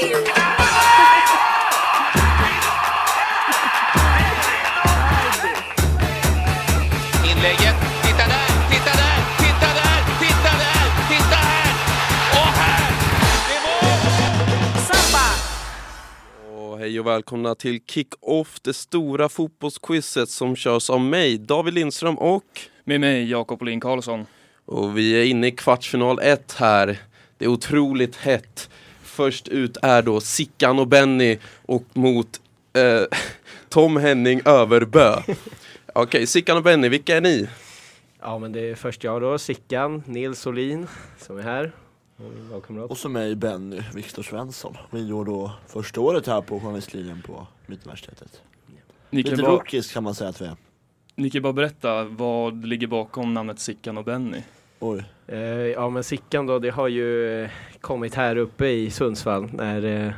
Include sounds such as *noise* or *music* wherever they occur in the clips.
Inlägget. Titta där, titta där, titta där, titta där, titta här! Och här! Det är mål! Och hej och välkomna till Kick-Off, det stora fotbollsquizet som körs av mig, David Lindström och... Med mig, Jakob Olin Karlsson. Och vi är inne i kvartsfinal 1 här. Det är otroligt hett. Först ut är då Sickan och Benny och mot eh, *laughs* Tom Henning Överbö. *laughs* Okej, Sickan och Benny, vilka är ni? Ja men det är först jag då, Sickan, Nils Olin som är här. Och så mig Benny Viktor Svensson. Vi går då första året här på journalistlinjen på Mittuniversitetet. Lite bara, rookies kan man säga att vi är. ni kan bara berätta vad ligger bakom namnet Sickan och Benny. Oj. Eh, ja men Sickan då, det har ju eh, kommit här uppe i Sundsvall när eh,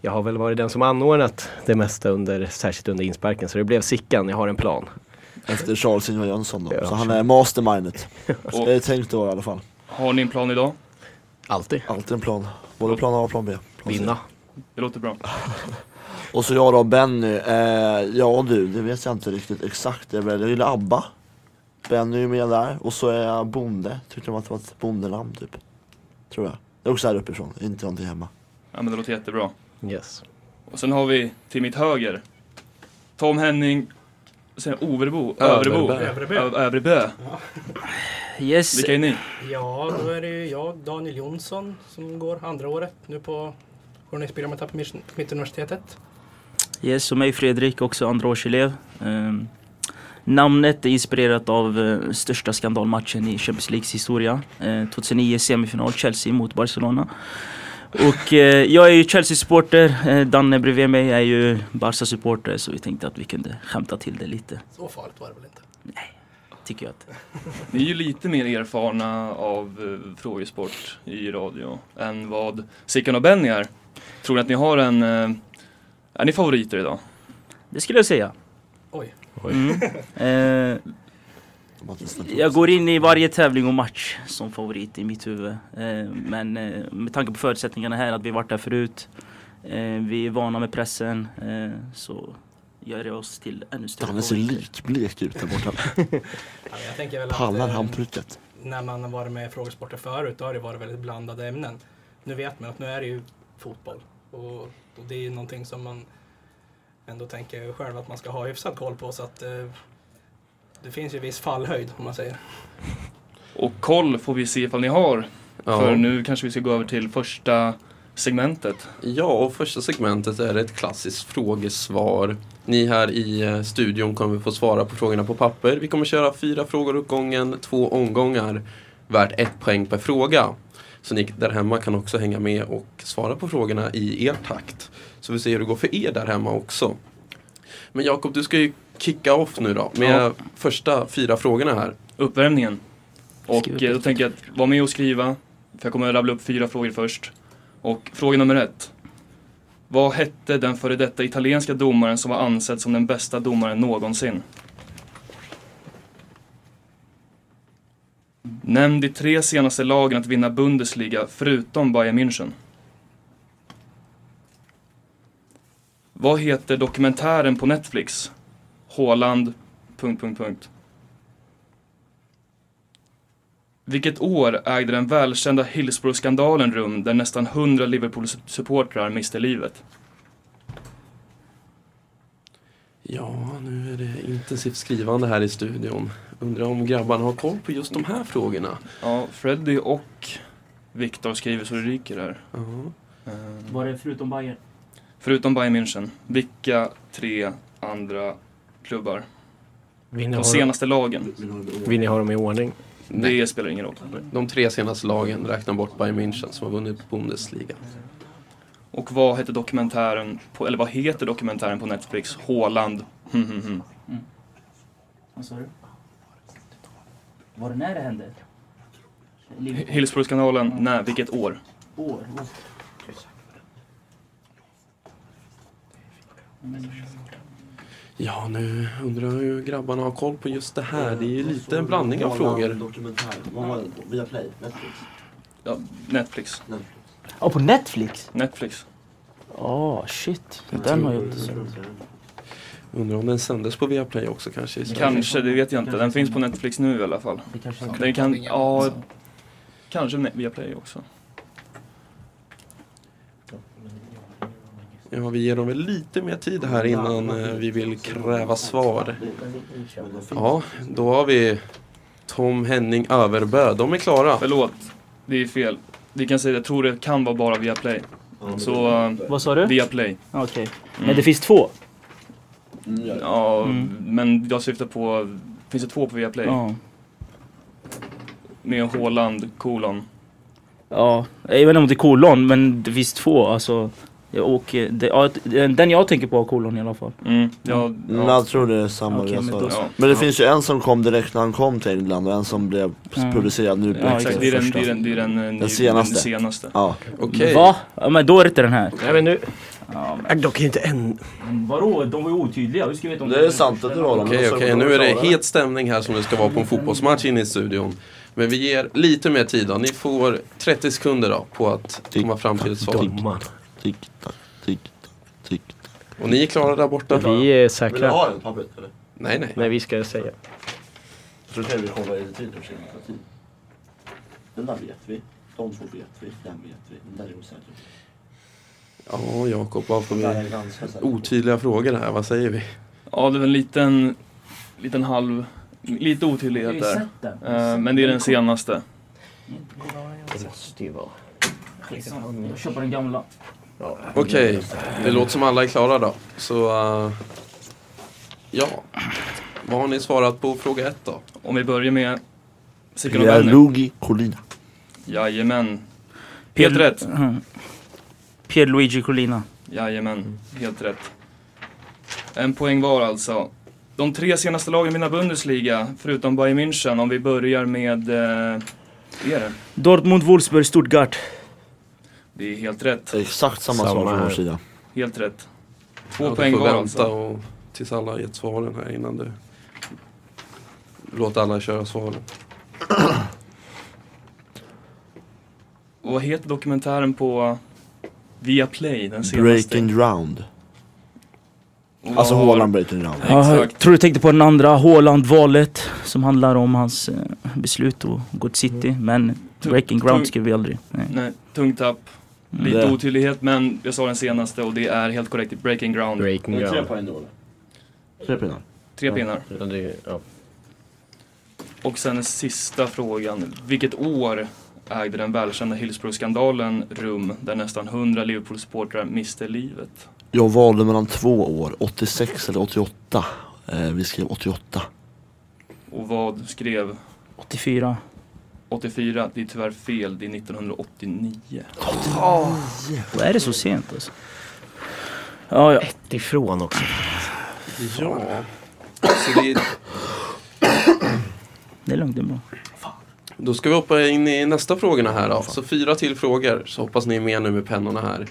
jag har väl varit den som anordnat det mesta under, särskilt under insparken. Så det blev Sickan, jag har en plan. Efter Charles Ingvar Jönsson då. Ja, så han är mastermindet. Och *laughs* Det är tänkt då i alla fall. har ni en plan idag? Alltid. Alltid en plan. Både plan A och plan B. Plan. Vinna. Det låter bra. *laughs* Och så jag då Benny. Eh, ja du, det vet jag inte riktigt exakt. Jag gillar ABBA. Benny är ju med där. Och så är jag bonde. Tyckte de att det var ett bondenamn typ. Tror jag. Det är också här uppifrån, inte någonting hemma. Ja men det låter jättebra. Yes. Och sen har vi till mitt höger Tom Henning, sen Overbo, Överbo. Överbo, Ö- Övrebö. Yes. Vilka är ni? Ja, då är det ju jag, Daniel Jonsson, som går andra året nu på journalistprogrammet här på Mitt- Mittuniversitetet. Yes, och mig Fredrik, också andraårselev. Um, namnet är inspirerat av eh, största skandalmatchen i Champions Leagues historia. Eh, 2009 semifinal, Chelsea mot Barcelona. Och eh, jag är ju Chelsea-supporter, eh, Danne bredvid mig är ju Barca-supporter så vi tänkte att vi kunde skämta till det lite. Så farligt var det väl inte? Tycker jag att. *laughs* Ni är ju lite mer erfarna av eh, frågesport i radio än vad Sickan och Benny är. Tror ni att ni har en... Eh, är ni favoriter idag? Det skulle jag säga. Oj. Mm. *laughs* Eh, Jag går in i varje tävling och match som favorit i mitt huvud. Eh, men eh, med tanke på förutsättningarna här, att vi varit där förut. Eh, vi är vana med pressen. Eh, så gör det oss till ännu större Danne ser likblek ut där borta. *laughs* Ja, Pallar eh, han prycket? när man har varit med i frågesporter förut, då har det varit väldigt blandade ämnen. Nu vet man att nu är det ju fotboll. Och, och det är ju någonting som man ändå tänker själv att man ska ha hyfsad koll på. Så att eh, det finns ju viss fallhöjd om man säger. Och koll får vi se ifall ni har. Ja. För nu kanske vi ska gå över till första segmentet. Ja, och första segmentet är ett klassiskt frågesvar. Ni här i eh, studion kommer få svara på frågorna på papper. Vi kommer köra fyra frågor åt gången, två omgångar, värt ett poäng per fråga. Så ni där hemma kan också hänga med och svara på frågorna i er takt. Så vi ser hur det går för er där hemma också. Men Jakob, du ska ju kicka off nu då med Ja. första fyra frågorna här. Uppvärmningen. Och eh, då tänker jag att var med och skriva. För jag kommer att rabbla upp fyra frågor först. Och fråga nummer ett. Vad hette den före detta italienska domaren som var ansedd som den bästa domaren någonsin? Nämn de tre senaste lagen att vinna Bundesliga förutom Bayern München. Vad heter dokumentären på Netflix? Håland... Punkt, punkt, punkt. Vilket år ägde den välkända Hillsborough-skandalen rum där nästan 100 Liverpool-supportrar miste livet? Ja, nu är det intensivt skrivande här i studion. Undrar om grabbarna har koll på just de här frågorna. Ja, Freddy och Viktor skriver så det ryker här. Ja. Eh, Var det förutom Bayern? Förutom Bayern München, vilka tre andra klubbar? Vill ni, De senaste lagen. vill ni ha dem i ordning? Nej. Det spelar ingen roll. De tre senaste lagen räknar bort Bayern München som har vunnit Bundesliga. Och vad hette dokumentären, på, eller vad heter dokumentären på Netflix? Håland... Hmm, hmm, hmm. Vad sa du? Var det när det hände? Hillsborough-skandalen, nej, vilket år? År? Ja, nu undrar jag hur grabbarna har koll på just det här. Det är ju lite en blandning av frågor. Dokumentär. Vad var det? Netflix? Ja, Netflix. Netflix. Ja, på Netflix? Netflix. Ah, shit. Den har jag inte sett. Undrar om den sändes på Viaplay också kanske? Kanske, det vet jag inte. Den finns på Netflix nu i alla fall. Det kanske är Den kan, ja, kanske ne- via Play också. Ja, vi ger dem väl lite mer tid här innan eh, vi vill kräva svar. Ja, då har vi Tom Henning Överbö. De är klara. Förlåt, det är fel. Vi kan säga, jag tror det kan vara bara via Play. Så, uh, Vad sa du? via Play. Okej. Men det finns två? Ja, Mm. men jag syftar på, finns det två på via Play? Ja. Med Håland, kolon. Ja, jag vet inte om det är kolon, men det finns två. Alltså, och, eh, det, ja, den jag tänker på har kolon i alla fall. Mm, ja, Men ja. jag tror det är samma Okej, jag men. Men det finns ju en som kom direkt när han kom till England och en som blev Mm. producerad nu Ja, Exakt, det är den, det är den, det är den, eh, ny- senaste. Den senaste. Ja, Okej. Va? Ja, men då är det inte den här. Nej men nu, Ja, äh, dock inte än. men vadå? De var ju otydliga. Hur ska vi veta om det är sant att det var dem. Okej, okej, nu är det het stämning här som det ska vara på en fotbollsmatch inne i studion. Men vi ger lite mer tid då. Ni får 30 sekunder då på att komma fram till ett svar. Domaren. Tick-tack, tick-tack, tick-tack. Och ni är klara där borta? Vi är säkra. ha en pappret eller? Nej, nej. Nej, vi ska säga. Så kan vi kolla i tid och tid. Den där vet vi. De två vet vi. Den vet vi. Den där är osäker. Ja, Jakob, vad får vi? Otydliga frågor här, vad säger vi? Ja, det är en liten, liten halv, lite otydlighet där. Eh, men det är den senaste. Det måste ju vara. Jag köper den gamla. Okej, det låter som alla är klara då. Så, eh, ja. Vad har ni svarat på fråga ett då? Om vi börjar med. Lugi Colina. Jajamän. Helt rätt. Mm. Pierluigi Collina. Jajamän, helt rätt. En poäng var alltså. De tre senaste lagen vinner Bundesliga, förutom Bayern München, om vi börjar med... Eh, är det? Dortmund, Wolfsburg, Stuttgart. Det är helt rätt. Exakt samma, Samma svar från här. vår sida. Helt rätt. Två Ja, du poäng får var vänta alltså. och, tills alla har gett svaren här innan du låter alla köra svaren. Och *clears throat* vad heter dokumentären på Viaplay, den senaste? Breaking ground. Och vad Alltså Haaland breaking ground. Ja, jag tror du tänkte på den andra, Haaland-valet. Som handlar om hans eh, beslut att gå till City. Men Tung- breaking ground skrev vi aldrig. Nej. Nej, tungt tapp. Lite Det- otydlighet, men jag sa den senaste och det är helt korrekt. Breaking ground. Breaking ground. poäng då eller? Tre pinnar. Tre pinnar. Ja, det, ja. Och sen den sista frågan. Vilket år ägde den välkända Hillsborough-skandalen rum där nästan 100 Liverpool-supportrar miste livet? Jag valde mellan två år, 86 eller 88. Eh, vi skrev 88. Och vad skrev 84. 84? Det är tyvärr fel, det är 1989. Vad är det så sent alltså? Ja, ja. Ett ifrån också. Ja. Så det, Det är lugnt, det är bra. då ska vi hoppa in i nästa frågorna här då. Så fyra till frågor, så hoppas ni är med nu med pennorna här.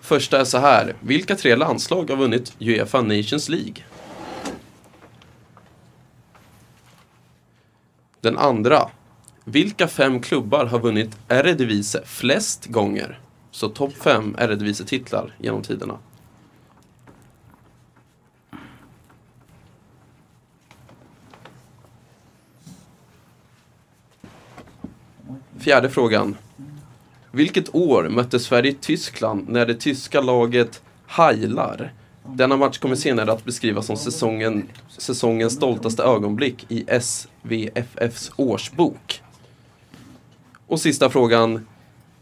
Första är så här. Vilka tre landslag har vunnit Uefa Nations League? Den andra. Vilka fem klubbar har vunnit Eredivisie flest gånger? Så topp fem Eredivisie-titlar genom tiderna. Fjärde frågan. Vilket år mötte Sverige Tyskland när det tyska laget Heilar? Denna match kommer senare att beskrivas som säsongen, säsongens stoltaste ögonblick i SVFFs årsbok. Och sista frågan.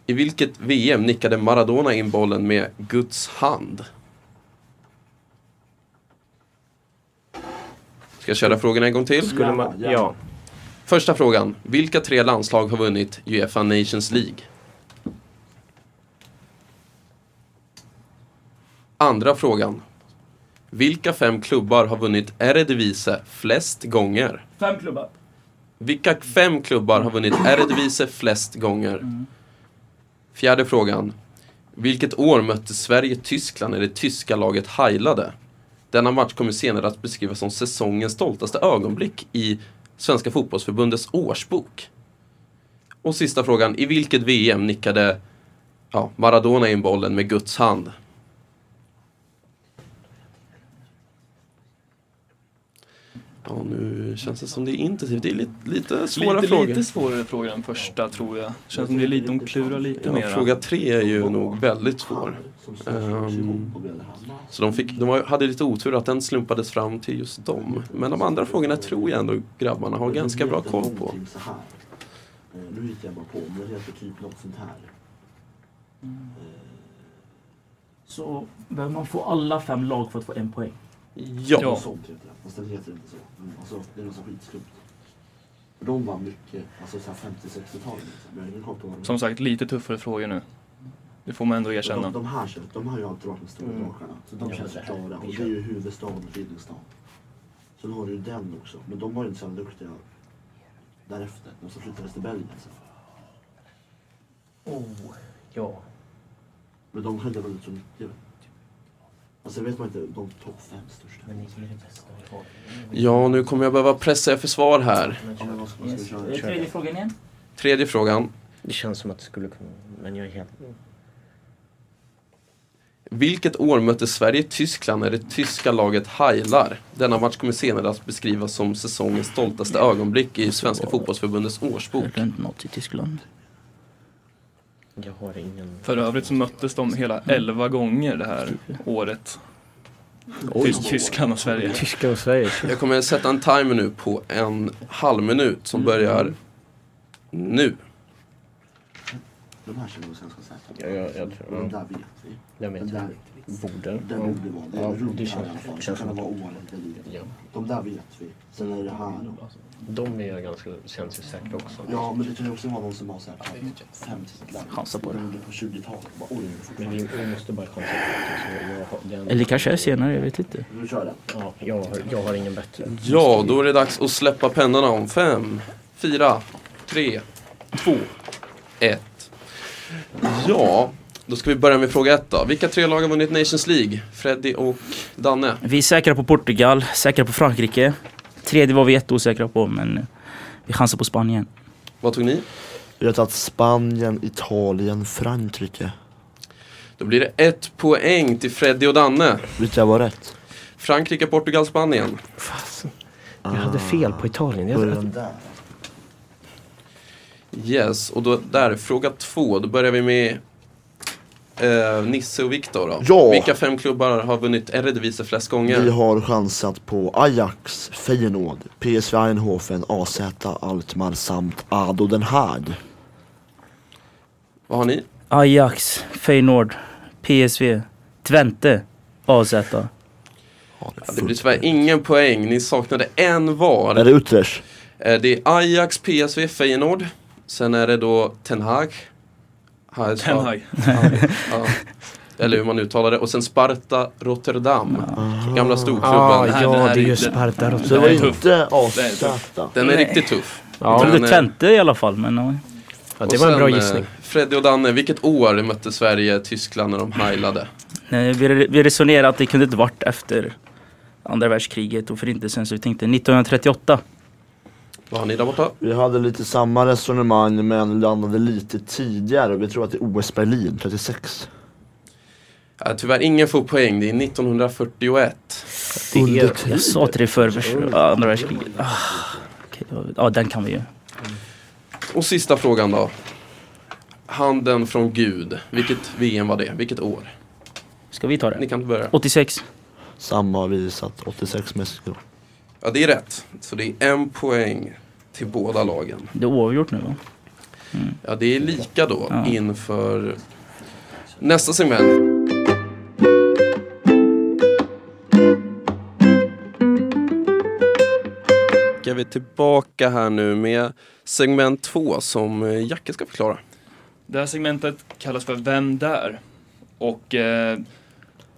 I vilket VM nickade Maradona in bollen med Guds hand? Ska jag köra frågorna en gång till? Skulle man, ja. Första frågan. Vilka tre landslag har vunnit Uefa Nations League? Andra frågan. Vilka fem klubbar har vunnit Eredivisie flest gånger? Fem klubbar. Vilka fem klubbar har vunnit Eredivisie flest gånger? Fjärde frågan. Vilket år mötte Sverige Tyskland när det tyska laget heilade? Denna match kommer senare att beskrivas som säsongens stoltaste ögonblick i Svenska fotbollsförbundets årsbok. Och sista frågan. I vilket VM nickade ja, Maradona in bollen med Guds hand? Ja, nu känns det som det är intensivt. Det är lite, lite svåra Lite, frågor. lite svårare frågor än första tror jag. Känns som det är lite, de klurar lite Ja, mer. fråga tre är ju nog väldigt svår. Ehm, Så de, fick, de hade lite otur att den slumpades fram till just dem. Men de andra frågorna tror jag ändå grabbarna har ganska bra koll på. Nu hittar jag bara på, men det heter typ något sånt här. Så behöver man få alla fem lag för att få en poäng. Ja, Ja. Sånt heter det. Fast den heter inte så. Men alltså, det är något så skitskumt. För de var mycket, alltså så här 50-60-talet liksom. De Som sagt, lite tuffare frågor nu. Det får man ändå de, erkänna. de här känns, de har ju alltid varit de stora drakarna. Så de känns ju klara. Och det är ju huvudstad och Ridderstad. Sen har du ju den också. Men de var ju inte så duktiga därefter. De som flyttades till Belgien sen. Oh, ja. Men de skedde väl inte så mycket. Alltså vet man inte, de topp fem största. Men det är det bästa vi har. ja, nu kommer jag behöva pressa er för svar här. Yes. Tredje frågan igen. Tredje frågan. Det känns som att det skulle kunna, men jag är helt... Vilket år mötte Sverige Tyskland när det tyska laget heilar? Denna match kommer senare att beskrivas som säsongens stoltaste ögonblick i Svenska fotbollsförbundets årsbok. Eller något i Tyskland. Jag har ingen... För övrigt så möttes de hela 11 gånger det här året. Tys- Tyskland och Sverige. Tyskland och Sverige. Jag kommer sätta en timer nu på en halv minut som börjar nu. De här känner vi oss ganska säkra Ja, jag, jag tror... den där vet vi. den vet Den där, jag. Borde. den borde vara, det Ja, det känns- det känns kan som-. Ja. De där vet vi. Sen är det här då. De är jag ganska, känns ju säkra också. Ja, men det kan ju också vara någon som har såhär fem titlar. Chansa på det. På 20-talet. Bara, Oj, Men vi, vi måste bara koncentrera oss. Jag har, den, Eller kanske är senare, jag vet inte. nu kör den. ja, jag, har, jag har ingen bättre. Ja, då är det dags att släppa pennorna om fem, fyra, tre, två, ett. Ja, då ska vi börja med fråga ett då. Vilka tre lag har vunnit Nations League? Freddy och Danne. Vi är säkra på Portugal, säkra på Frankrike. Tredje var vi jätteosäkra på, men vi chansar på Spanien. Vad tog ni? Vi har tagit Spanien, Italien, Frankrike. Då blir det ett poäng till Freddy och Danne. Jag var rätt? Frankrike, Portugal, Spanien. Fasen. Jag hade fel på Italien. Jag, där. Yes, och då där, fråga två. Då börjar vi med eh, Nisse och Viktor då. Ja. Vilka fem klubbar har vunnit Eredivisie flest gånger? Vi har chansat på Ajax, Feyenoord, PSV Eindhoven, AZ, Alkmaar samt Ado Den Haag. Vad har ni? Ajax, Feyenoord, PSV, Twente, AZ. Ja, det blir tyvärr ingen poäng. Ni saknade en var. Är det Utrecht? Eh, Det är Ajax, PSV, Feyenoord. Sen är det då Ten Hag. Hag. Ja. Eller hur man uttalar det. Och sen Sparta, Rotterdam. Gamla ah, storklubben. här- den ja, här det är ju Sparta Så det Den var är tuff. inte Den tuff. Den är riktigt tuff. Jag Ja, trodde Men, eh, Twente i alla fall, men ja. det var en bra eh, gissning. Freddy och Danne, vilket år mötte Sverige Tyskland när de heilade? Nej, vi, vi resonerade att det kunde inte varit efter andra världskriget och förintelsen, så vi tänkte 1938. Vad har ni där borta? Vi hade lite samma resonemang men landade lite tidigare. Vi tror att det är OS Berlin 36. Ja, tyvärr ingen får poäng. Det är 1941. Det är, Jag sa till dig förr, andra världskriget. Ah, ja, den kan vi ju. Och sista frågan då. Handen från Gud. Vilket VM var det? Vilket år? Ska vi ta Ni det? kan börja. 86. Samma har vi satt 86 Mexiko. Ja, det är rätt. Så det är en poäng till båda lagen. Det är oavgjort nu va? Ja, det är lika då Ja. inför nästa segment. Ska vi tillbaka här nu med segment två som eh, Jacke ska förklara. Det här segmentet kallas för Vem där? Och eh,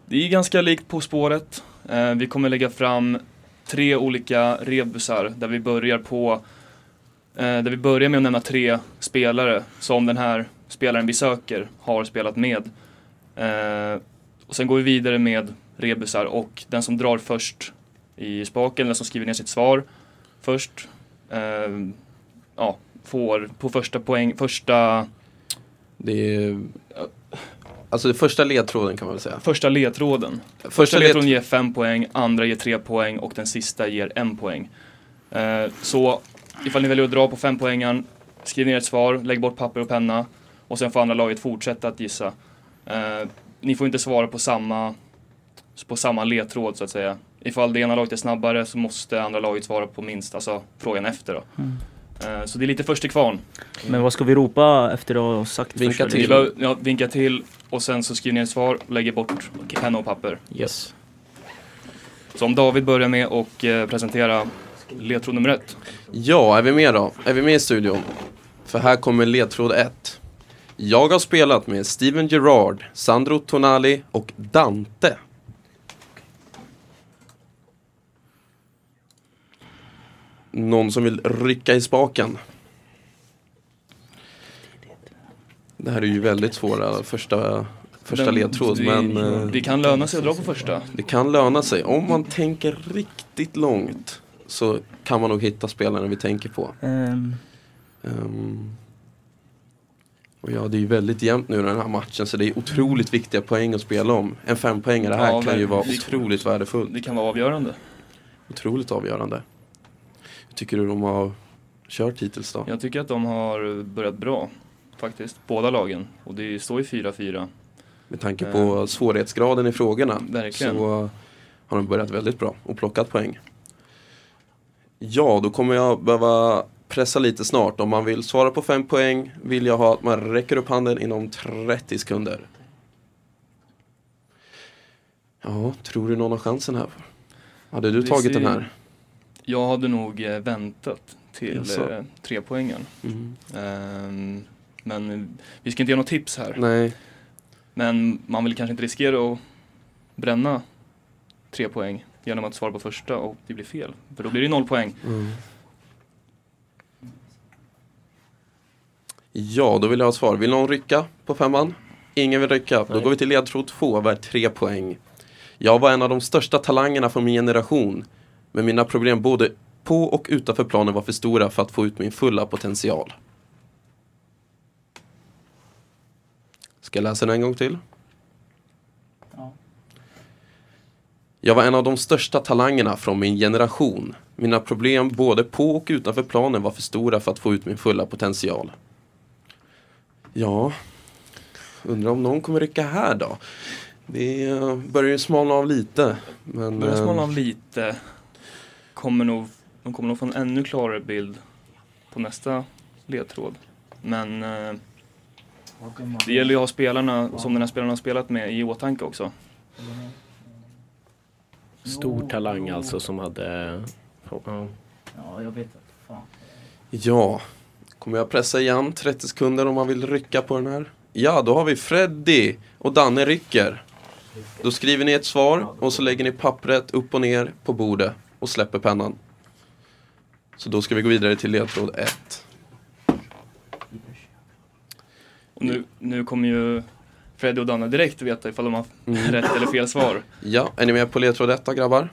det är ganska likt På spåret. Eh, vi kommer lägga fram tre olika rebusar där vi börjar på eh, där vi börjar med att nämna tre spelare som den här spelaren vi söker har spelat med. Eh, och sen går vi vidare med rebusar och den som drar först i spaken, den som skriver ner sitt svar först, eh, ja, får på första poäng, första Det är, Alltså första ledtråden kan man väl säga. Första ledtråden. Första, Första led... ledtråden ger fem poäng, andra ger tre poäng och den sista ger en poäng. Eh, så ifall ni väljer att dra på fem poängen, skriv ner ett svar, lägg bort papper och penna och sen får andra laget fortsätta att gissa. Eh, ni får inte svara på samma, på samma ledtråd så att säga. Ifall det ena laget är snabbare så måste andra laget svara på minst, alltså frågan efter då. Mm. Eh, så det är lite först till kvarn. Men vad ska vi ropa efter att ha sagt Vinka till. Ja, vinka till och sen så skriver ni ett svar och lägger bort penna och papper. Yes. Så om David börjar med att eh, presentera ledtråd nummer ett. Ja, är vi med då? Är vi med i studion? För här kommer ledtråd 1. Jag har spelat med Steven Gerrard, Sandro Tonali och Dante. Någon som vill rycka i spaken? Det här är ju väldigt svåra första, första Den- ledtråd, men eh, Det kan löna sig att dra på första. det kan löna sig. Om man tänker riktigt långt så kan man nog hitta spelarna vi tänker på. Ehm, Ehm, och ja, det är ju väldigt jämnt nu den här matchen så det är otroligt viktiga poäng att spela om. En fempoängare här Ja, kan ju vara otroligt värdefull. Det kan vara avgörande. Otroligt avgörande. Hur tycker du de har kört hittills då? Jag tycker att de har börjat bra. Faktiskt. Båda lagen. Och det står ju 4-4. Med tanke på svårighetsgraden i frågorna Verkligen. så har de börjat väldigt bra och plockat poäng. Ja, då kommer jag behöva pressa lite snart. Om man vill svara på fem poäng vill jag ha att man räcker upp handen inom 30 sekunder. Ja, tror du någon har chansen här? Hade du Vi tagit ser- den här? Jag hade nog eh, väntat till eh, tre poängen. Mm. Ehm, men vi ska inte ge något tips här. Nej, Men man vill kanske inte riskera att bränna tre poäng genom att svara på första och det blir fel. För då blir det noll poäng. Mm. Ja, då vill jag ha svar. Vill någon rycka på femman? Ingen vill rycka. Då Nej. går vi till ledtråd två, värd tre poäng. Jag var en av de största talangerna från min generation. Men mina problem både på och utanför planen var för stora för att få ut min fulla potential. Ska läsa den en gång till? Ja. Jag var en av de största talangerna från min generation. Mina problem både på och utanför planen var för stora för att få ut min fulla potential. Ja, undrar om någon kommer rycka här då? Det börjar ju smalna av lite. Men, Börjar eh, smalna av lite. Kommer nog, de kommer nog få en ännu klarare bild på nästa ledtråd. Men eh, det gäller ju att ha spelarna som den här spelaren har spelat med i åtanke också. Stor talang alltså som hade... Ja. ja, jag vet inte. Ja, kommer jag pressa igen 30 sekunder om man vill rycka på den här? Ja, då har vi Freddy och Danne rycker. Då skriver ni ett svar och så lägger ni pappret upp och ner på bordet och släpper pennan. Så då ska vi gå vidare till ledtråd 1. Och nu, nu kommer ju Freddy och Danne direkt veta ifall de har Mm. rätt eller fel svar. Ja, är ni med på ledtråd 1 då grabbar?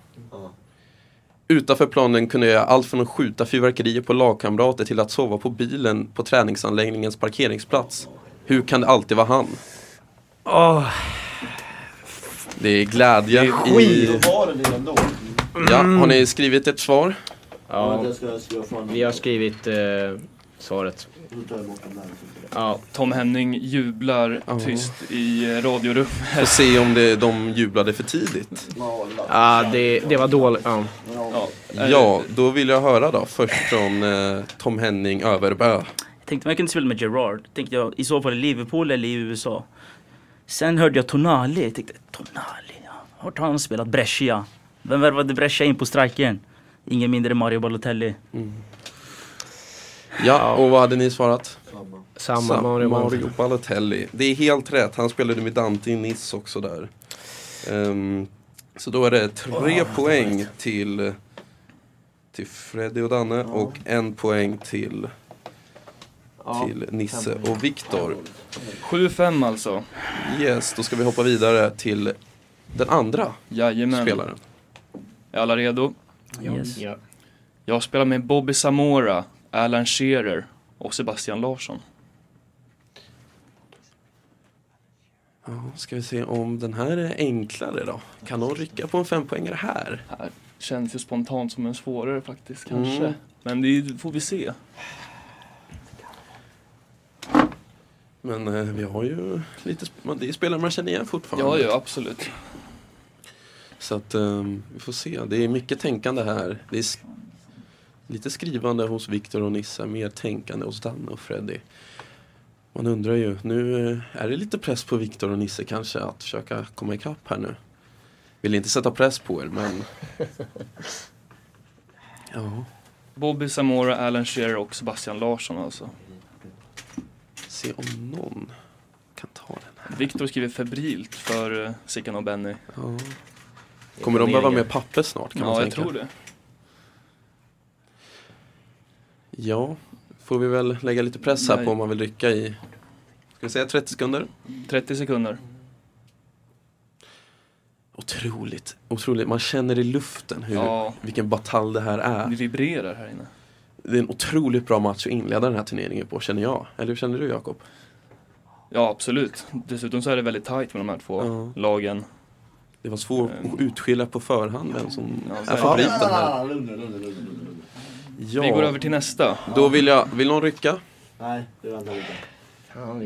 Utanför planen kunde jag göra allt från att skjuta fyrverkerier på lagkamrater till att sova på bilen på träningsanläggningens parkeringsplats. Hur kan det alltid vara han? Åh, Det är glädje Det är i... skit. Ja, har ni skrivit ett svar? Ja, vi har skrivit eh, svaret. Ja, Tom Henning jublar Ja. tyst i eh, radiorummet. Får se om det, de jublade för tidigt. Ja, det var- ah, det, det var dåligt. Ja. Ja, eh, Ja, då vill jag höra då först från eh, Tom Henning Överbö. Jag tänkte man kunde spela med Gerard. Tänkte jag i så fall i Liverpool eller i USA. Sen hörde jag Tonali. Jag tänkte Tonali, ja. Har han spelat? Brescia. Vem värvade Brescia in på strikern? Ingen mindre än Mario Balotelli. Ja, och vad hade ni svarat? Samma. Samma Sam- Mario. Mario Balotelli. Det är helt rätt, han spelade med Dante i Nice också där. Ehm, så då är det tre poäng till, till Freddy och Danne och en poäng till, till Nisse och Viktor. 7-5 alltså. Yes, då ska vi hoppa vidare till den andra Jajamän. spelaren. Är alla redo? Yes. Ja. Jag spelar med Bobby Samora, Alan Shearer och Sebastian Larsson. Ja, ska vi se om den här är enklare då? Kan någon rycka på en fempoängare här? Här känns ju spontant som en svårare faktiskt kanske. Mm. Men det får vi se. Men eh, vi har ju lite, det är spelare man känner igen fortfarande. Ja, ja absolut. Så att ehm, vi får se. Det är mycket tänkande här. Det är sk- lite skrivande hos Viktor och Nissa, mer tänkande hos Danne och Freddy. Man undrar ju, nu eh, är det lite press på Viktor och Nisse kanske att försöka komma ikapp här nu. Vill inte sätta press på er men... *laughs* Ja, Bobby Zamora, Alan Shearer och Sebastian Larsson alltså. se om någon kan ta den här. Viktor skriver febrilt för uh, Sickan och Benny. Ja. Kommer de behöva mer papper snart kan man Ja, jag tänka? tror det. Ja, får vi väl lägga lite press här Nej. på om man vill rycka i, ska vi säga 30 sekunder? 30 sekunder. Otroligt, otroligt. Man känner i luften hur, Ja, vilken batalj det här det är. vibrerar här inne. Det är en otroligt bra match att inleda den här turneringen på, känner jag. Eller hur känner du Jakob? Ja, absolut. Dessutom så är det väldigt tajt med de här två Ja. lagen. Det var svårt att utskilja på förhand vem som Ja, är favoriten här. Ja, Vi går över till nästa. då vill jag, vill någon rycka? Nej, det väntar lite.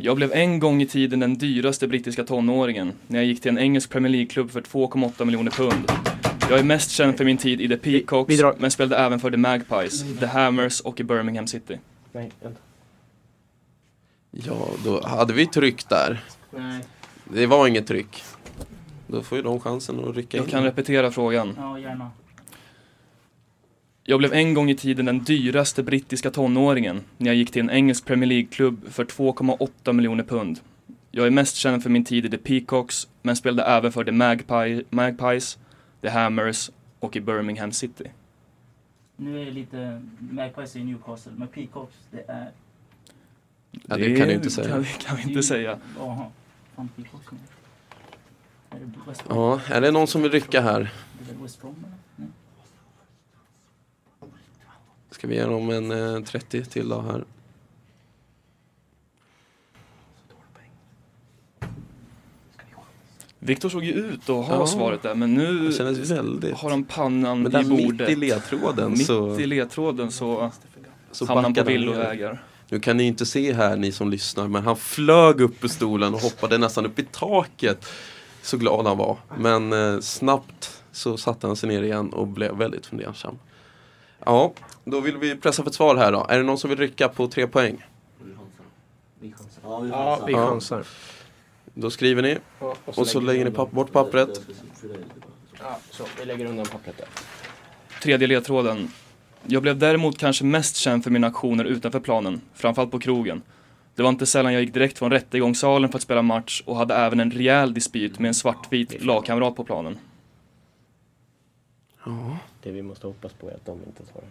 Jag blev en gång i tiden den dyraste brittiska tonåringen när jag gick till en engelsk Premier League-klubb för 2,8 miljoner pund. Jag är mest känd för min tid i The Peacocks, vi drar- men spelade även för The Magpies, The Hammers och i Birmingham City. Nej, vänta. Ja, då hade vi tryck där. Nej. Det var inget tryck. Då får ju de chansen att rycka in. Jag kan repetera frågan. Ja, gärna. Jag blev en gång i tiden den dyraste brittiska tonåringen när jag gick till en engelsk Premier League-klubb för 2,8 miljoner pund. Jag är mest känd för min tid i The Peacocks, men spelade även för The Magpie, Magpies, The Hammers och i Birmingham City. Nu är det lite Magpies i Newcastle, men Peacocks det är... Ja, det kan du inte säga. Kan, vi- kan vi inte säga. Jaha. Fan Peacocks nu. Är det West Brom? Ja, är det någon som vill rycka här? Det är väl West Brom eller? Ska vi ge dem en eh, 30 till då här? Viktor såg ju ut att ha Ja. svaret där, men nu har han pannan Men där i bordet. mitt i ledtråden Mitt så, i ledtråden så, så hamnar han på villovägar. Nu kan ni inte se här ni som lyssnar men han flög upp ur stolen och hoppade nästan upp i taket. Så glad han var. Men eh, snabbt så satte han sig ner igen och blev väldigt fundersam. Ja, då vill vi pressa för ett svar här då. Är det någon som vill rycka på tre poäng? Ja, vi Ja, vi Ja. chansar. Då skriver ni och så lägger ni papp- bort pappret. Ja, så vi lägger undan pappret där. Tredje ledtråden. Jag blev däremot kanske mest känd för mina aktioner utanför planen, framförallt på krogen. Det var inte sällan jag gick direkt från rättegångssalen för att spela match och hade även en rejäl dispyt med en svartvit lagkamrat på planen. Ja, Det vi måste hoppas på är att de inte svarar.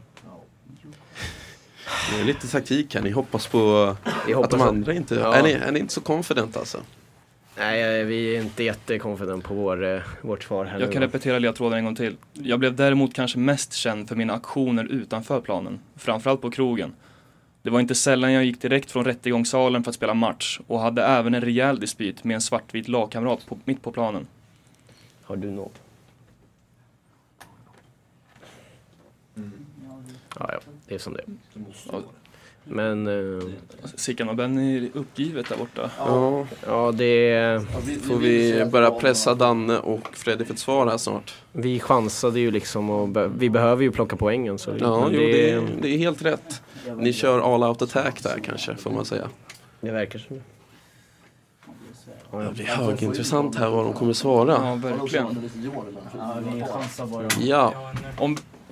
det är lite taktik här. Ni hoppas på Vi att hoppas de andra inte... Ja. Är, ni, är ni inte så confident alltså? Nej, vi är inte jättekonfident på vår, eh, vårt svar här Jag nu kan repetera ledtråden en gång till. Jag blev däremot kanske mest känd för mina aktioner utanför planen, framförallt på krogen. Det var inte sällan jag gick direkt från rättegångssalen för att spela match och hade även en rejäl dispyt med en svartvit lagkamrat på, mitt på planen. Har du något? Ja, ja, det är som det är. Ja. Men, eh, Sickan och Benny är uppgivet där borta. Ja, ja det är, får vi börja pressa Danne och Freddy för ett svar här snart? vi chansade ju liksom och be, vi behöver ju plocka poängen. Så Ja, men jo, det, är, det är helt rätt. Ni kör all out attack där kanske, får man säga. det verkar som det. Ja, Det blir högintressant här vad de kommer svara. Ja, verkligen. Ja,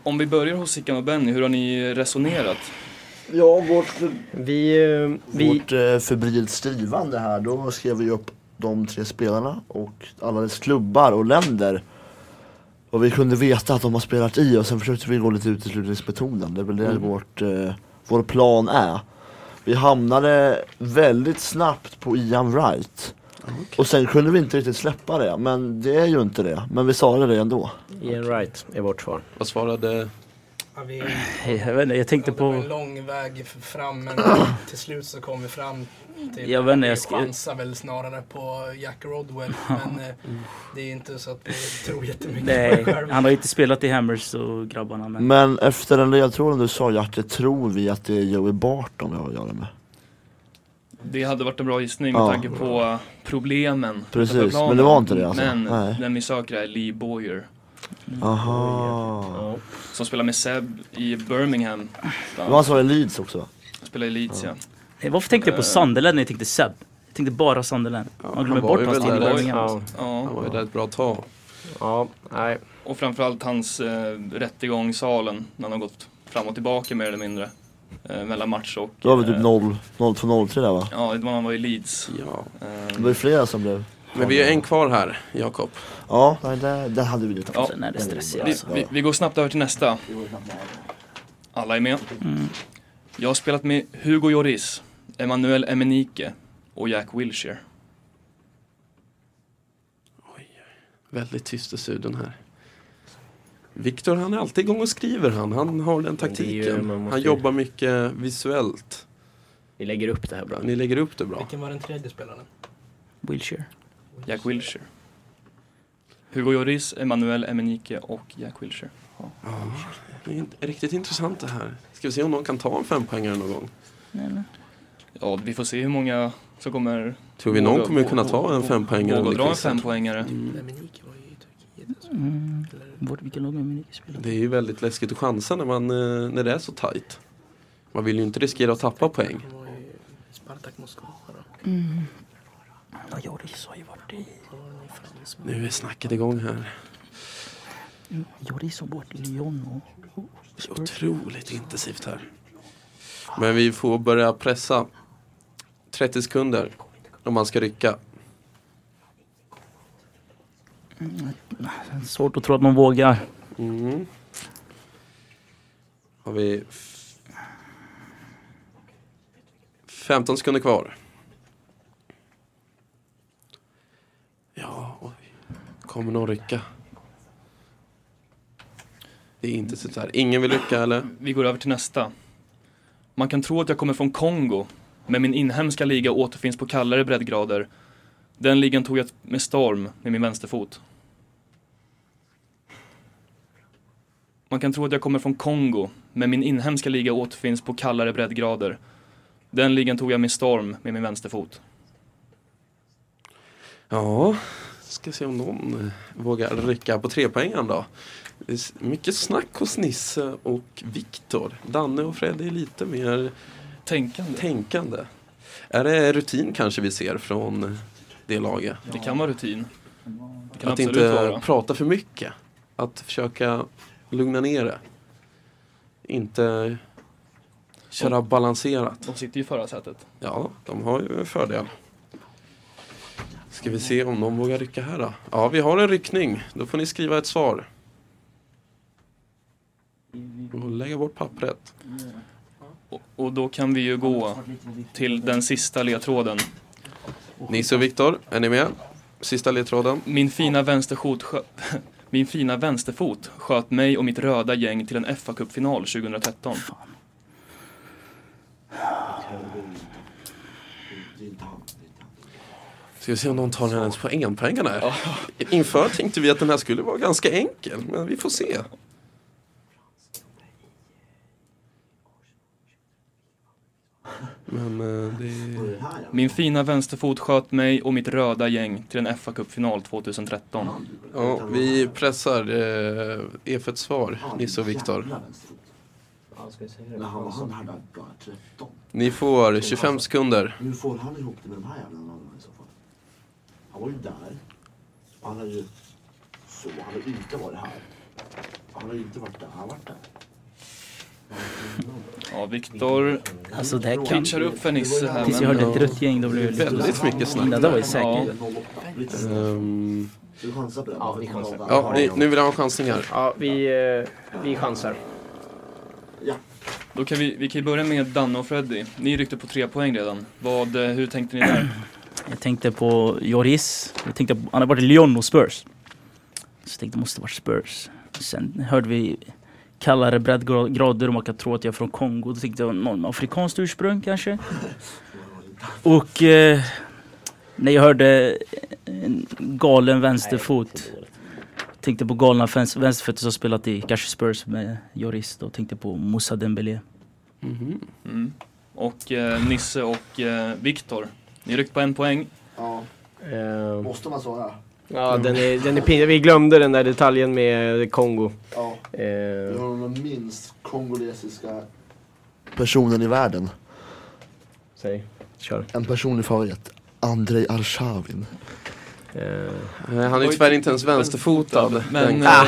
om vi börjar hos Sickan och Benny, hur har ni resonerat? Ja, vårt, Vi, eh, vi, vårt eh, febrilt skrivande här, då skrev vi upp de tre spelarna och alla dess klubbar och länder. Och vi kunde veta att de har spelat i och sen försökte vi gå lite uteslutningsmetoden. Det är väl det Mm. vårt, eh, vår plan är. Vi hamnade väldigt snabbt på Ian Wright. Och sen kunde vi inte riktigt släppa det, men det är ju inte det. Men vi sa det ändå. Ian Wright är vårt svar. vad svarade Ja, vi Jag vet inte, jag tänkte var en på... lång väg fram men *clears throat* till slut så kom vi fram till Jag vet inte, jag vi ska- chansar väl snarare på Jack Rodwell. *laughs* Men eh, det är inte så att vi tror jättemycket på Nej, det själva. han har inte spelat i Hammers och grabbarna men... Men efter den ledtråden du sa Hjärte, tror vi att det är Joey Barton vi har att göra med? Det hade varit en bra gissning med Ja. tanke på problemen Precis, planen. men det var inte det alltså? Men Nej. den vi söker är Lee Boyer. Aha. Som spelar med Seb i Birmingham. Det var han som var i Leeds också va? Spelar i Leeds ja. Nej, Varför tänkte jag på Sunderland när jag tänkte Seb? Jag tänkte bara Sunderland. Ja, Man han glömmer bort hans väl tid i. Birmingham. Ja, ja. Han var ju där ett bra tag. ja, nej. Och framförallt hans eh, rättegångssalen när han har gått fram och tillbaka mer eller mindre. Eh, mellan match och... Då var vi typ eh, 0, 0 2 där va? Ja, det var han var i Leeds. Ja. Eh, Det var ju flera som blev Men vi är en kvar här, Jakob. Ja, det, det hade vi Ja. Sen är det stressigt vi, alltså. vi, vi går snabbt över till nästa. Alla är med. Mm. Jag har spelat med Hugo Lloris, Emanuel Emenike och Jack Wilshere. Väldigt tyst i studion här. Viktor han är alltid igång och skriver han. Han har den ju- taktiken. måste Han ju- jobbar mycket visuellt. Vi lägger upp det här bra. Ni lägger upp det bra. Vilken var den tredje spelaren? Wilshire. Jack Wilshere. Hugo Lloris, Emanuel Emenike och Jack Wilshere. Det är inte- riktigt intressant det här. Ska vi se om någon kan ta en fempoängare någon gång. Eller? Ja, vi får se hur många som kommer Tror vi någon kommer kunna ta en fempoängare våga dra en fempoängare. Mm. Alltså. Mm. Vart, vilken lag spelar? Det är ju väldigt läskigt att chansa när, man, eh, när det är så tajt. Man vill ju inte riskera att tappa poäng. Spartak Moskva då. Mm. Ja, Joris har ju varit i... Nu är snacket igång här. Joris har varit i Lyon och... Otroligt intensivt här. Men vi får börja pressa. 30 sekunder om man ska rycka. Svårt att tro att man vågar. Mm. Har vi f- 15 sekunder kvar. Ja, oj. Kommer någon rycka? Det är inte så här. Ingen vill rycka eller? Vi går över till nästa. Man kan tro att jag kommer från Kongo, men min inhemska liga återfinns på kallare breddgrader. Den ligan tog jag med storm med min vänsterfot. Man kan tro att jag kommer från Kongo, men min inhemska liga återfinns på kallare breddgrader. Den ligan tog jag med storm med min vänsterfot. Ja, ska se om någon eh, vågar rycka på trepoängaren då. Mycket snack hos Nisse och Viktor. Danne och Fred är lite mer Tänkande. tänkande. Är det rutin kanske vi ser från eh, det laget? Det kan vara rutin. Det kan Att inte vara. prata för mycket. Att försöka lugna ner det. Inte köra balanserat. De sitter ju i förarsätet. Ja, de har ju en fördel. Ska vi se om någon vågar rycka här då? Ja, vi har en ryckning. Då får ni skriva ett svar. Och lägga bort pappret. Och, och då kan vi ju gå till den sista ledtråden. Nisse och Viktor, är ni med? Sista ledtråden. Min fina vänsterfot skö- *laughs* Min fina vänsterfot sköt mig och mitt röda gäng till en fa Cup-final 2013. Ska vi se om någon tar hennes poängpengarna här. Inför tänkte vi att den här skulle vara ganska enkel, men vi får se. Men eh, det... Min fina vänsterfot sköt mig och mitt röda gäng till en fa Cup-final 2013. Ja, vi pressar eh, för ett svar, Nisse och Viktor. Men han, han hade bara 13. Ni får 25 sekunder. Hur får han ihop det med de här jävlarna i så fall? Han var ju där. Han har ju... Så, han har inte varit här. Han har inte varit där. Han har varit där. Ja, Viktor Alltså det här kan... pitchar upp för Nisse här Tills jag hörde ett rött gäng då blev jag lite... Väldigt mycket snack. Det där var ju säkert. På det? Ja, vi chansar. ja, ni, nu vill jag ha chansningar. Ja, vi, eh, vi chansar. Då kan vi, vi kan ju börja med Danne och Freddy. Ni ryckte på tre poäng redan. Vad, eh, hur tänkte ni där? *clears throat* Jag tänkte på Joris. Jag tänkte på, han har varit i Lyon och Spurs. Så jag tänkte det måste varit Spurs. Sen hörde vi kallare breddgrader och man kan tro att jag är från Kongo. Då tänkte jag någon med afrikanskt ursprung kanske. Och eh, när jag hörde en galen vänsterfot Tänkte på galna vänster- vänsterfötter som spelat i kanske Spurs med Joris och tänkte på Moussa Dembélé. Mhm. Mm. Och eh, Nisse och eh, Viktor. Ni ryckt på en poäng. Ja, Eh, måste man svara? Ja, den är, den är pin- Vi glömde den där detaljen med Kongo. Ja. Eh, Vi har den minst kongolesiska personen i världen. säg, kör. En personlig favorit. Andrei Arshavin. Eh, Eh, Han är ju tyvärr inte ens vänsterfotad. Men Den- eh,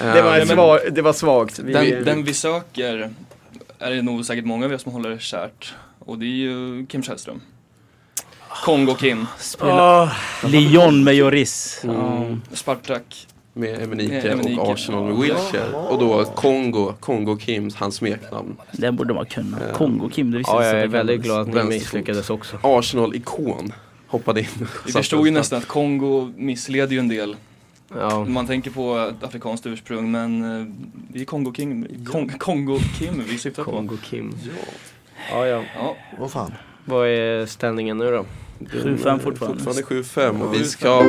Eh, *laughs* det, var men- svag, det var svagt. Vi, den, den vi söker är det nog säkert många av er som håller kärt. Och det är ju Kim Källström. Kongo-Kim. Åh, Lyon med Joris. Mm. Spartak. Med Emenike och Arsenal med Wilshere. Och då Kongo, Kongo Kim, hans smeknamn. Den borde man kunna. Eh, Kongo-Kim, det visste ja, jag jag är att det väldigt glad att ni misslyckades också. Arsenal-ikon. Hoppade in. Vi förstod ju nästan att Kongo missleder ju en del. Ja. Man tänker på afrikanskt ursprung men eh, det är Kongo-Kim Kong, Kongo-Kim vi syftar på. Kongo Kim. Ja, ja. Ja, Vad fan? Vad är ställningen nu då? Den. 7-5 fortfarande. Fortfarande 7-5 och vi 7-5. ska...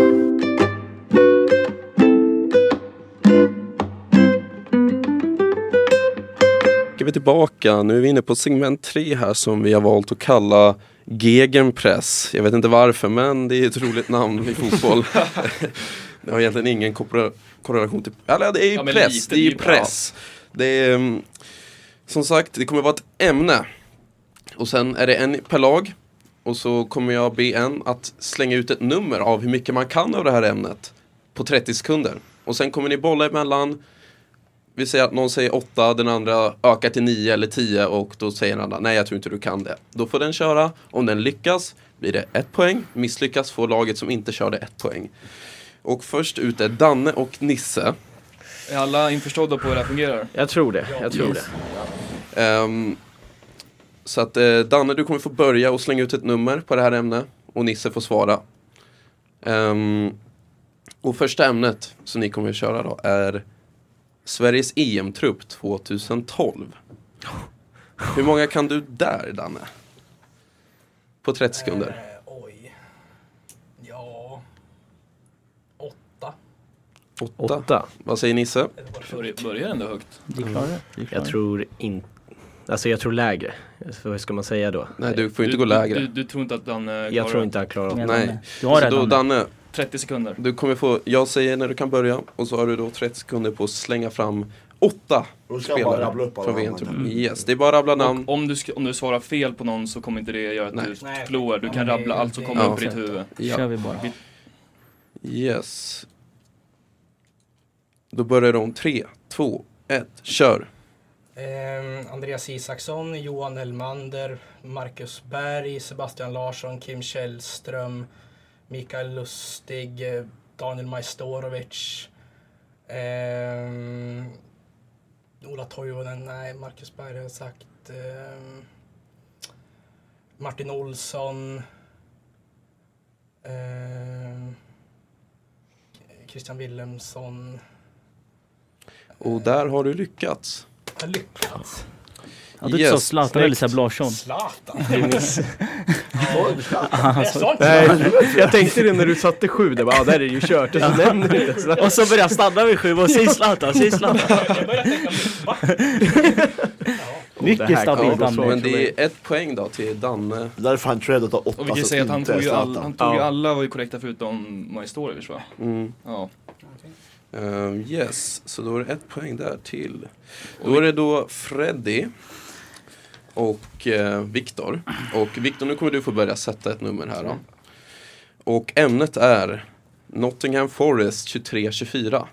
Ska vi tillbaka. Nu är vi inne på segment 3 här som vi har valt att kalla Gegenpress. Jag vet inte varför men det är ett roligt namn i fotboll. *laughs* det har egentligen ingen korrela- korrelation till... Eller det är ju Ja, press. lite, det är ju press. Det är... mm, Som sagt, det kommer vara ett ämne. Och sen är det en per lag. Och så kommer jag be en att slänga ut ett nummer av hur mycket man kan av det här ämnet. På 30 sekunder. Och sen kommer ni bolla emellan. Vi säger att någon säger 8, den andra ökar till 9 eller 10 och då säger den andra nej jag tror inte du kan det. Då får den köra. Om den lyckas blir det ett poäng. Misslyckas får laget som inte körde ett poäng. Och först ut är Danne och Nisse. är alla införstådda på hur det här fungerar? Jag tror det. Jag tror Yes. det. Ehm, så att eh, Danne, du kommer få börja och slänga ut ett nummer på det här ämnet och Nisse får svara. Ehm, och första ämnet som ni kommer att köra då är Sveriges EM-trupp 2012. Hur många kan du där, Danne? På 30 sekunder. Eh, oj. Ja. Åtta. Åtta. Åtta. Vad säger Nisse? Börjar, börjar ändå högt. Klart. Jag tror inte... Alltså jag tror lägre. Så vad ska man säga då? Nej, du får ju inte gå lägre. Du, du, tror inte att han eh, Jag klarar tror det? inte han klarar av det. Nej. Danne. Du har Så det, då, Danne. Danne, 30 sekunder. du kommer få, jag säger när du kan börja och så har du då 30 sekunder på att slänga fram åtta spelare rabbla upp alla från. VM-truppen. Mm. Yes, det är bara att rabbla namn. Och om du, om du svarar fel på någon så kommer inte det göra att Nej. du förlorar. Du kan rabbla allt som kommer Ja. upp i ditt huvud. kör Ja. vi bara. Yes. Då börjar om 3, 2, 1, kör. Eh, Andreas Isaksson, Johan Elmander, Marcus Berg, Sebastian Larsson, Kim Källström, Mikael Lustig, eh, Daniel Majstorovic, Eh, Ola Toivonen, nej, Marcus Berg har jag sagt, Eh, Martin Olsson, Eh, Christian Willemsson. Och där har du lyckats. Har lyckats. Ja, du *laughs* sa Yes, Zlatan eller Seb Larsson. Zlatan. Jag sa inte Nej, jag tänkte det när du satte sju. Det bara, ah, där är det ju kört. Och så nämner du inte Zlatan. Och så börjar jag stanna vid sju och säg Zlatan, säg Zlatan. Jag började tänka. *laughs* Mycket Det stabilt Danne. Men det är ett poäng då till Danne. Där är fan cred att ha åtta Och vi kan säga att han tog ju, all, han tog ju alla var ju korrekta förutom Majstorovic va? Mm. Ja. Ehm, yes, så då är det ett poäng där till. Då är det då Freddy och uh, Viktor. Och Viktor, nu kommer du få börja sätta ett nummer här då. Och ämnet är Nottingham Forest 23-24.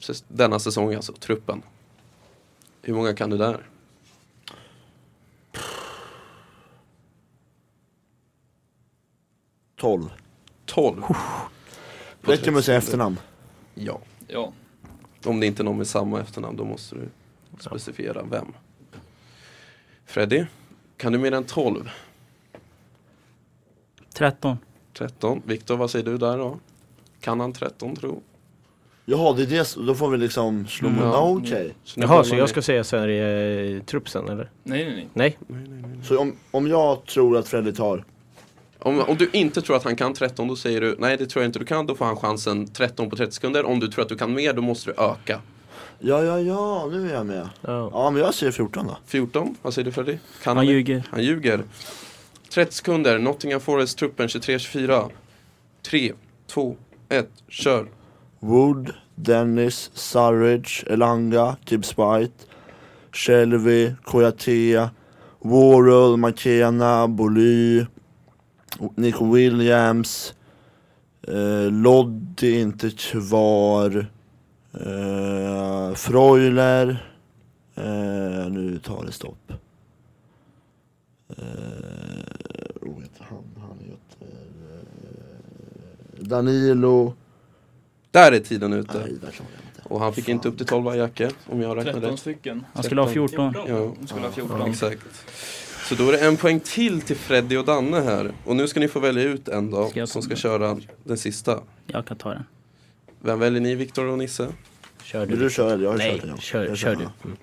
Säs- Denna säsong alltså, truppen. Hur många kan du där? Tolv. 12. På Räcker med att 30 säga efternamn. Ja. Ja. Om det inte är någon med samma efternamn då måste du specificera vem. Freddy, kan du mer än 12? 13. 13. Viktor, vad säger du där då? Kan han 13 tro? Jaha, det är det, då får vi liksom slå Mm. mot, Ja. okej. Så ni Jaha, så jag ska säga Sverige-trupp sen eller? Nej, nej, nej. Nej? Nej, nej, nej. Så om, om jag tror att Freddy tar, Om, om du inte tror att han kan 13 då säger du nej det tror jag inte du kan. Då får han chansen 13 på 30 sekunder. Om du tror att du kan mer då måste du öka. ja ja ja, nu är jag med. Ja. Ja men jag säger 14 då. 14, vad säger du Freddy? Kan Han det? ljuger. Han ljuger. 30 sekunder, Nottingham Forest-truppen 23-24. 3, 2, 1, kör. Wood, Dennis, Surridge, Elanga, Gibbs White, Shelby, Koyatea, Worrell, McKenna, Boly, Nico Williams, eh, Loddy är inte kvar, eh, Freuler, eh, nu tar det stopp. Eh, heter han? Han heter eh, Danilo. Där är tiden ute. Nej, där klarar jag inte. Och han fick inte upp till 12 Jacke, om jag räknar 13 rätt. stycken. Han skulle ha 14. Ja, De skulle ha 14. exakt. Så då är det en poäng till till Freddy och Danne här. Och nu ska ni få välja ut en då, Ska som ska den? köra den sista. Jag kan ta den. Vem väljer ni, Viktor och Nisse? Kör Vill du? du köra eller? Jag har Nej, kört igen. kör, kör kör, du. Mm.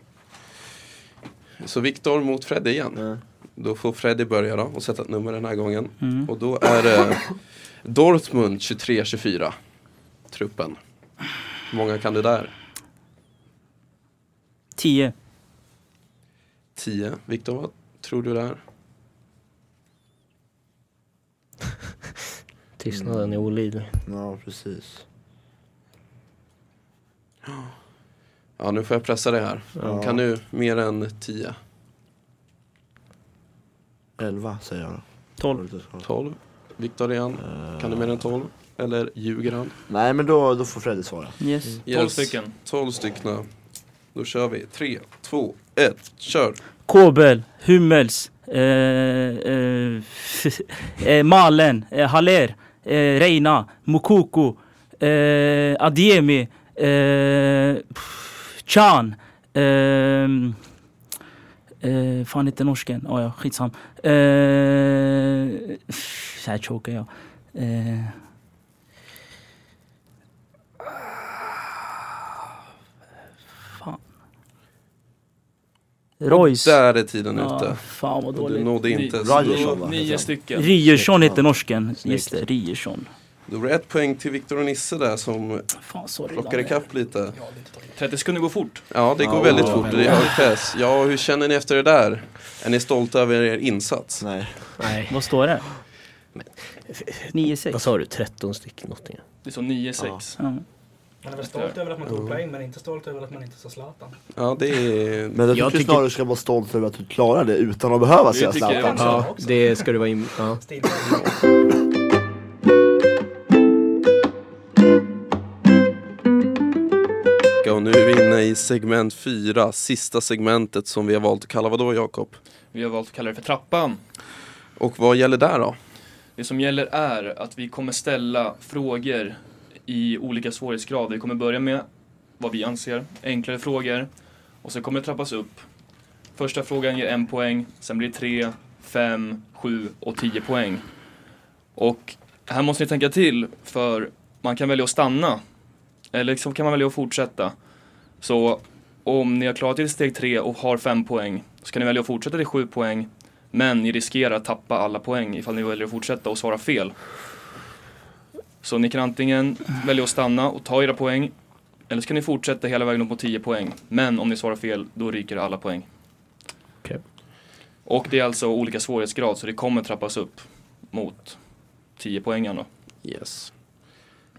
Så Viktor mot Freddy igen. Ja. Då får Freddy börja då och sätta ett nummer den här gången. Mm. Och då är det Dortmund 23-24. Truppen. Hur många kan du där? 10. 10. Viktor, vad tror du där? *laughs* Tystnaden är olidlig. Ja, precis. Ja, nu får jag pressa dig här. Ja. Kan du mer än 10? 11 säger jag då. 12. 12? Viktor igen. Kan du mer än 12? Eller ljuger han? Nej men då, då får Freddy svara. Yes. 12 stycken. 12 stycken. Då kör vi. 3, 2, 1, kör! Kobel, Hummels, eh, eh, *laughs* eh, Malen, eh, Haller, eh, Reina, Mukoko, eh, Adiemi, eh, Chan, eh, eh, fan heter norsken? Oh, ja, skitsam. Eh, så här chokar jag. Eh, Royce. Där är tiden Ja, ute. fan vad Och du dåligt. nådde inte. Va? Nio stycken. Ryersson heter norsken. Snyggt. Just det, Ryersson. då blir det ett poäng till Viktor och Nisse där som Fan sorry. Danne. ikapp lite. 30 sekunder går fort. Ja, det går Ja, väldigt fort det är hög press. Ja, hur känner ni efter det där? Är ni stolta över er insats? Nej. Nej. Vad står det? 9-6. Vad sa du? 13 stycken Nottingham? Det står 9-6. Ja. Man är väl stolt över att man tog poäng men inte stolt över att man inte sa Zlatan. Ja, det är... Men jag, Jag tycker tycker- snarare du ska vara stolt över att du klarar det utan att behöva säga Zlatan. Ja, det ska du vara in... Ja. Och nu är vi inne i segment 4, sista segmentet som vi har valt att kalla vadå Jakob? Vi har valt att kalla det för trappan. Och vad gäller där då? Det som gäller är att vi kommer ställa frågor i olika svårighetsgrad. Vi kommer börja med vad vi anser enklare frågor och sen kommer det trappas upp. Första frågan ger en poäng, sen blir det tre, fem, sju och tio poäng. Och här måste ni tänka till för man kan välja att stanna eller så kan man välja att fortsätta. Så om ni har klarat er steg tre och har fem poäng så kan ni välja att fortsätta till sju poäng men ni riskerar att tappa alla poäng ifall ni väljer att fortsätta och svara fel. Så ni kan antingen välja att stanna och ta era poäng eller så kan ni fortsätta hela vägen upp på 10 poäng. Men om ni svarar fel, då ryker alla poäng. Okej. Och det är alltså olika svårighetsgrad så det kommer trappas upp mot 10 poängen då. Yes.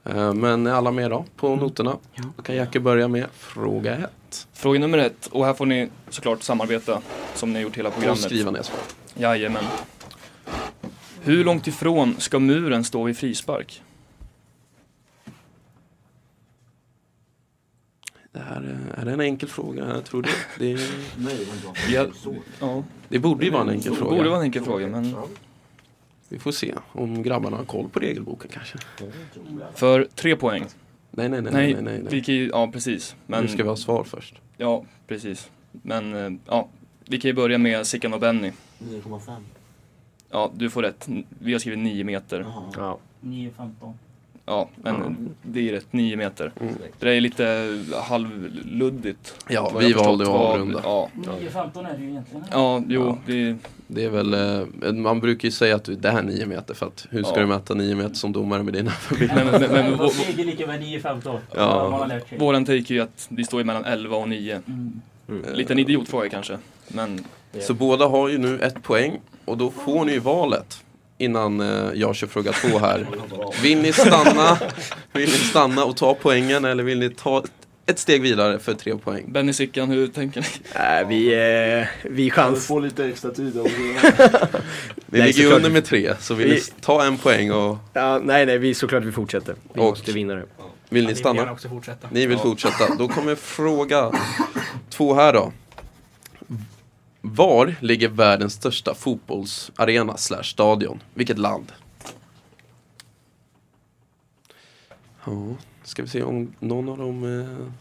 Eh, Men är alla med då på noterna? Då kan Jacke börja med fråga 1. Fråga nummer ett, och här får ni såklart samarbeta som ni har gjort hela Och programmet. skriva ner svar. Jajamän. Hur långt ifrån ska muren stå vid frispark? Det här är, det en enkel fråga, jag tror det. Det, är, Ja, ja, det borde ju vara en enkel det fråga. borde vara en enkel fråga, men Vi får se om grabbarna har koll på regelboken kanske. för tre poäng. Nej, nej, nej, Nej, nej, nej. vi kan ju, ja precis. Men, Nu ska vi ha svar först. Ja, precis. Men, eh, ja, vi kan ju börja med Sickan och Benny. 9,5. Ja, du får rätt. Vi har skrivit 9 meter. Ja. 9-15. Ja, men det är rätt, 9 meter. Mm. Det är lite halvluddigt. Ja, vi valde att avrunda. Ja, 9.15 är det ju egentligen. ja jo, Ja. det Det är väl, eh, man brukar ju säga att det här är 9 meter för att hur ska Ja. du mäta 9 meter som domare med dina Men, men, men, men vå- seger lika med 9.15. Ja. Våran take är ju att det står mellan 11 och 9. Mm. Liten idiotfråga kanske. Men Så båda har ju nu ett poäng och då får ni ju valet innan eh, jag kör fråga två här. Vill ni stanna, vill ni stanna och ta poängen eller vill ni ta ett steg vidare för tre poäng? Benny Sickan, hur tänker ni? Nej, vi, eh, vi Vi chans. får lite extra tid. om Ni *laughs* Nej, ligger ju såklart. under med tre så vill ni Vi- ta en poäng och Ja, nej, nej, vi såklart vi fortsätter. Vi Och- måste vinna det. vill ni Vi vill gärna stanna? också fortsätta. Ni vill Ja. fortsätta. Då kommer fråga två här då. Var ligger världens största fotbollsarena slash stadion? Vilket land? Ja, ska vi se om någon av dem eh,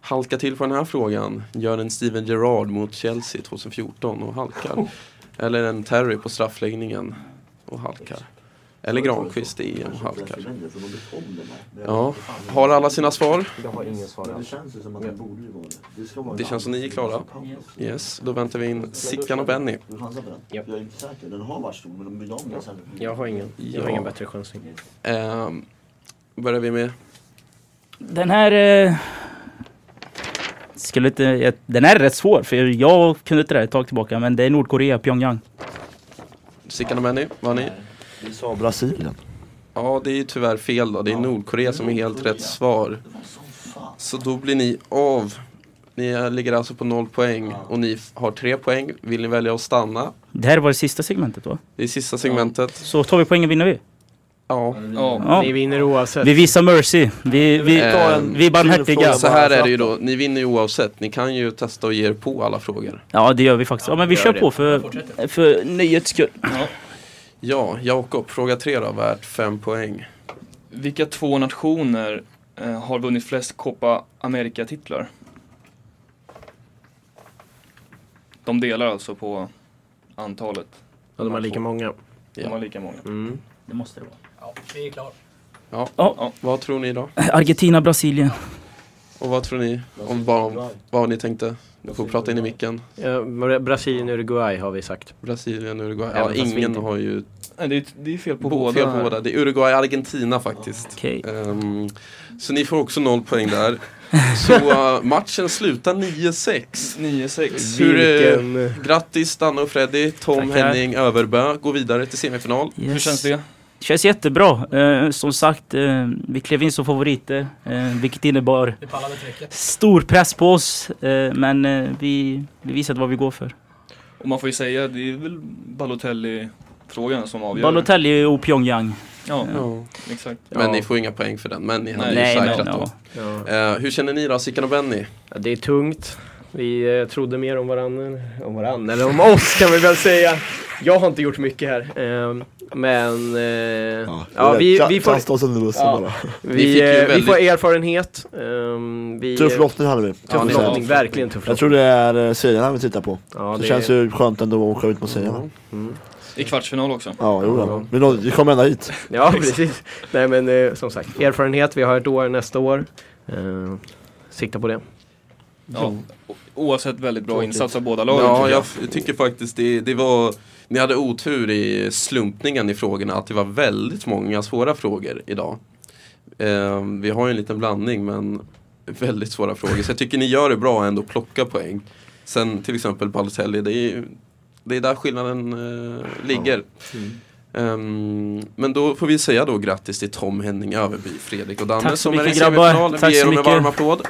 halkar till på den här frågan. Gör en Steven Gerrard mot Chelsea 2014 och halkar. Eller en Terry på straffläggningen och halkar. Eller Granqvist i EM och halkar. Ja, har alla sina svar? Jag har ingen svar Det känns som att det borde ju vara det. Det, ska vara Det känns som ni är klara. Yes, då väntar vi in Sickan och Benny. Jag är inte säker. Den har varit stor men de byggde om den sen. Jag har ingen, jag har Ja. ingen bättre chansning. Ehm, börjar vi med Den här... Eh, skulle inte, den här är rätt svår för jag kunde inte det här ett tag tillbaka men det är Nordkorea, Pyongyang. Sickan och Benny. Vad har ni? Vi sa Brasilien. Ja, det är ju tyvärr fel då. Det är Nordkorea som är helt rätt svar. Så då blir ni av. Ni ligger alltså på noll poäng och ni har tre poäng. Vill ni välja att stanna? Det här var det sista segmentet va? Det är sista segmentet. Så tar vi poängen vinner vi. Ja. Ja. Ni vinner oavsett. Vi visar mercy. Vi, vi, Ehm, vi är barmhärtiga. Så här är det ju då. Ni vinner ju oavsett. Ni kan ju testa och ge er på alla frågor. Ja det gör vi faktiskt. Ja men vi kör på för, för nöjets skull. Ja, Jakob. Fråga tre då. Värt fem poäng. vilka två nationer eh, har vunnit flest Copa America-titlar? De delar alltså på antalet. Ja, de har lika många. De har lika många. Mm. Det måste det vara. Ja, vi är klara. Ja. Ja. Vad tror ni då? Argentina, Brasilien. Och vad tror ni? Om vad, vad ni tänkte? Ni får prata in i micken. Ja, Bra- Brasilien, Uruguay har vi sagt. Brasilien, Uruguay. Även Ja, ingen har ju Nej, det, är, det är fel på båda. fel på båda. Det är Uruguay, Argentina faktiskt. Okej. Ehm, så ni får också noll poäng där. Så uh, *laughs* matchen slutar 9-6. 9-6. Hur, Vilken... Grattis Danne och Freddy, Tom Tackar. Henning Överbö går vidare till semifinal. Yes. Hur känns det? Känns jättebra. Eh, som sagt, eh, vi klev in som favoriter. Eh, vilket innebar stor press på oss. Eh, men eh, vi, vi visade vad vi går för. Och man får ju säga, det är väl Balotelli-frågan som avgör. Balotelli och Pyongyang. Ja, Ja. exakt. Men Ja. ni får inga poäng för den, men ni hade Nej, ju Nej, säkrat men, då. ja. Ja. Eh, hur känner ni då, Sickan och Benny? Ja, det är tungt. Vi eh, trodde mer om varandra, om varandra, eller om oss kan vi väl säga. Jag har inte gjort mycket här. Eh, men eh, ja, vi, vi, får, Kasta oss under bussen Ja. bara. Vi, eh, vi väldigt- får erfarenhet. Eh, vi, Tuff lottning hade vi. Tuff Ja, lottning, verkligen tuff Jag lottning. tror det är eh, serierna vi tittar på. Ja, det, känns ju skönt ändå att åka ut mot serierna. Mm. I kvartsfinal också. Ja, jo Ja. då. Vi, nådde, vi kom ända hit. Ja, *laughs* precis. Nej men eh, som sagt, erfarenhet. Vi har ett år nästa år. Eh, sikta på det. Ja. Oavsett väldigt bra Tråkigt. insats av båda lagen. Ja, jag f- tycker faktiskt det, det var Ni hade otur i slumpningen i frågorna att det var väldigt många svåra frågor idag. Eh, vi har ju en liten blandning men väldigt svåra frågor. Så jag tycker ni gör det bra att ändå plocka poäng. Sen till exempel Balotelli, det är, ju- det är där skillnaden eh, ligger. Ehm, men då får vi säga då grattis till Tom, Henning, Överby, Fredrik och Danne som är i. Tack Vi ger dem en varm applåd.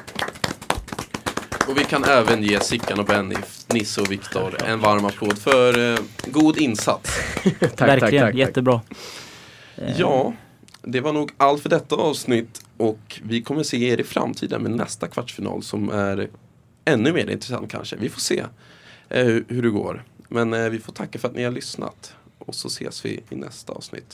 Och vi kan även ge Sickan och Benny, Nisse och Viktor en varm applåd för eh, god insats. *laughs* tack, Verkligen, tack, tack, jättebra. Eh, Ja, det var nog allt för detta avsnitt och vi kommer se er i framtiden med nästa kvartsfinal som är ännu mer intressant kanske. Vi får se eh, hur, hur det går. Men eh, vi får tacka för att ni har lyssnat och så ses vi i nästa avsnitt.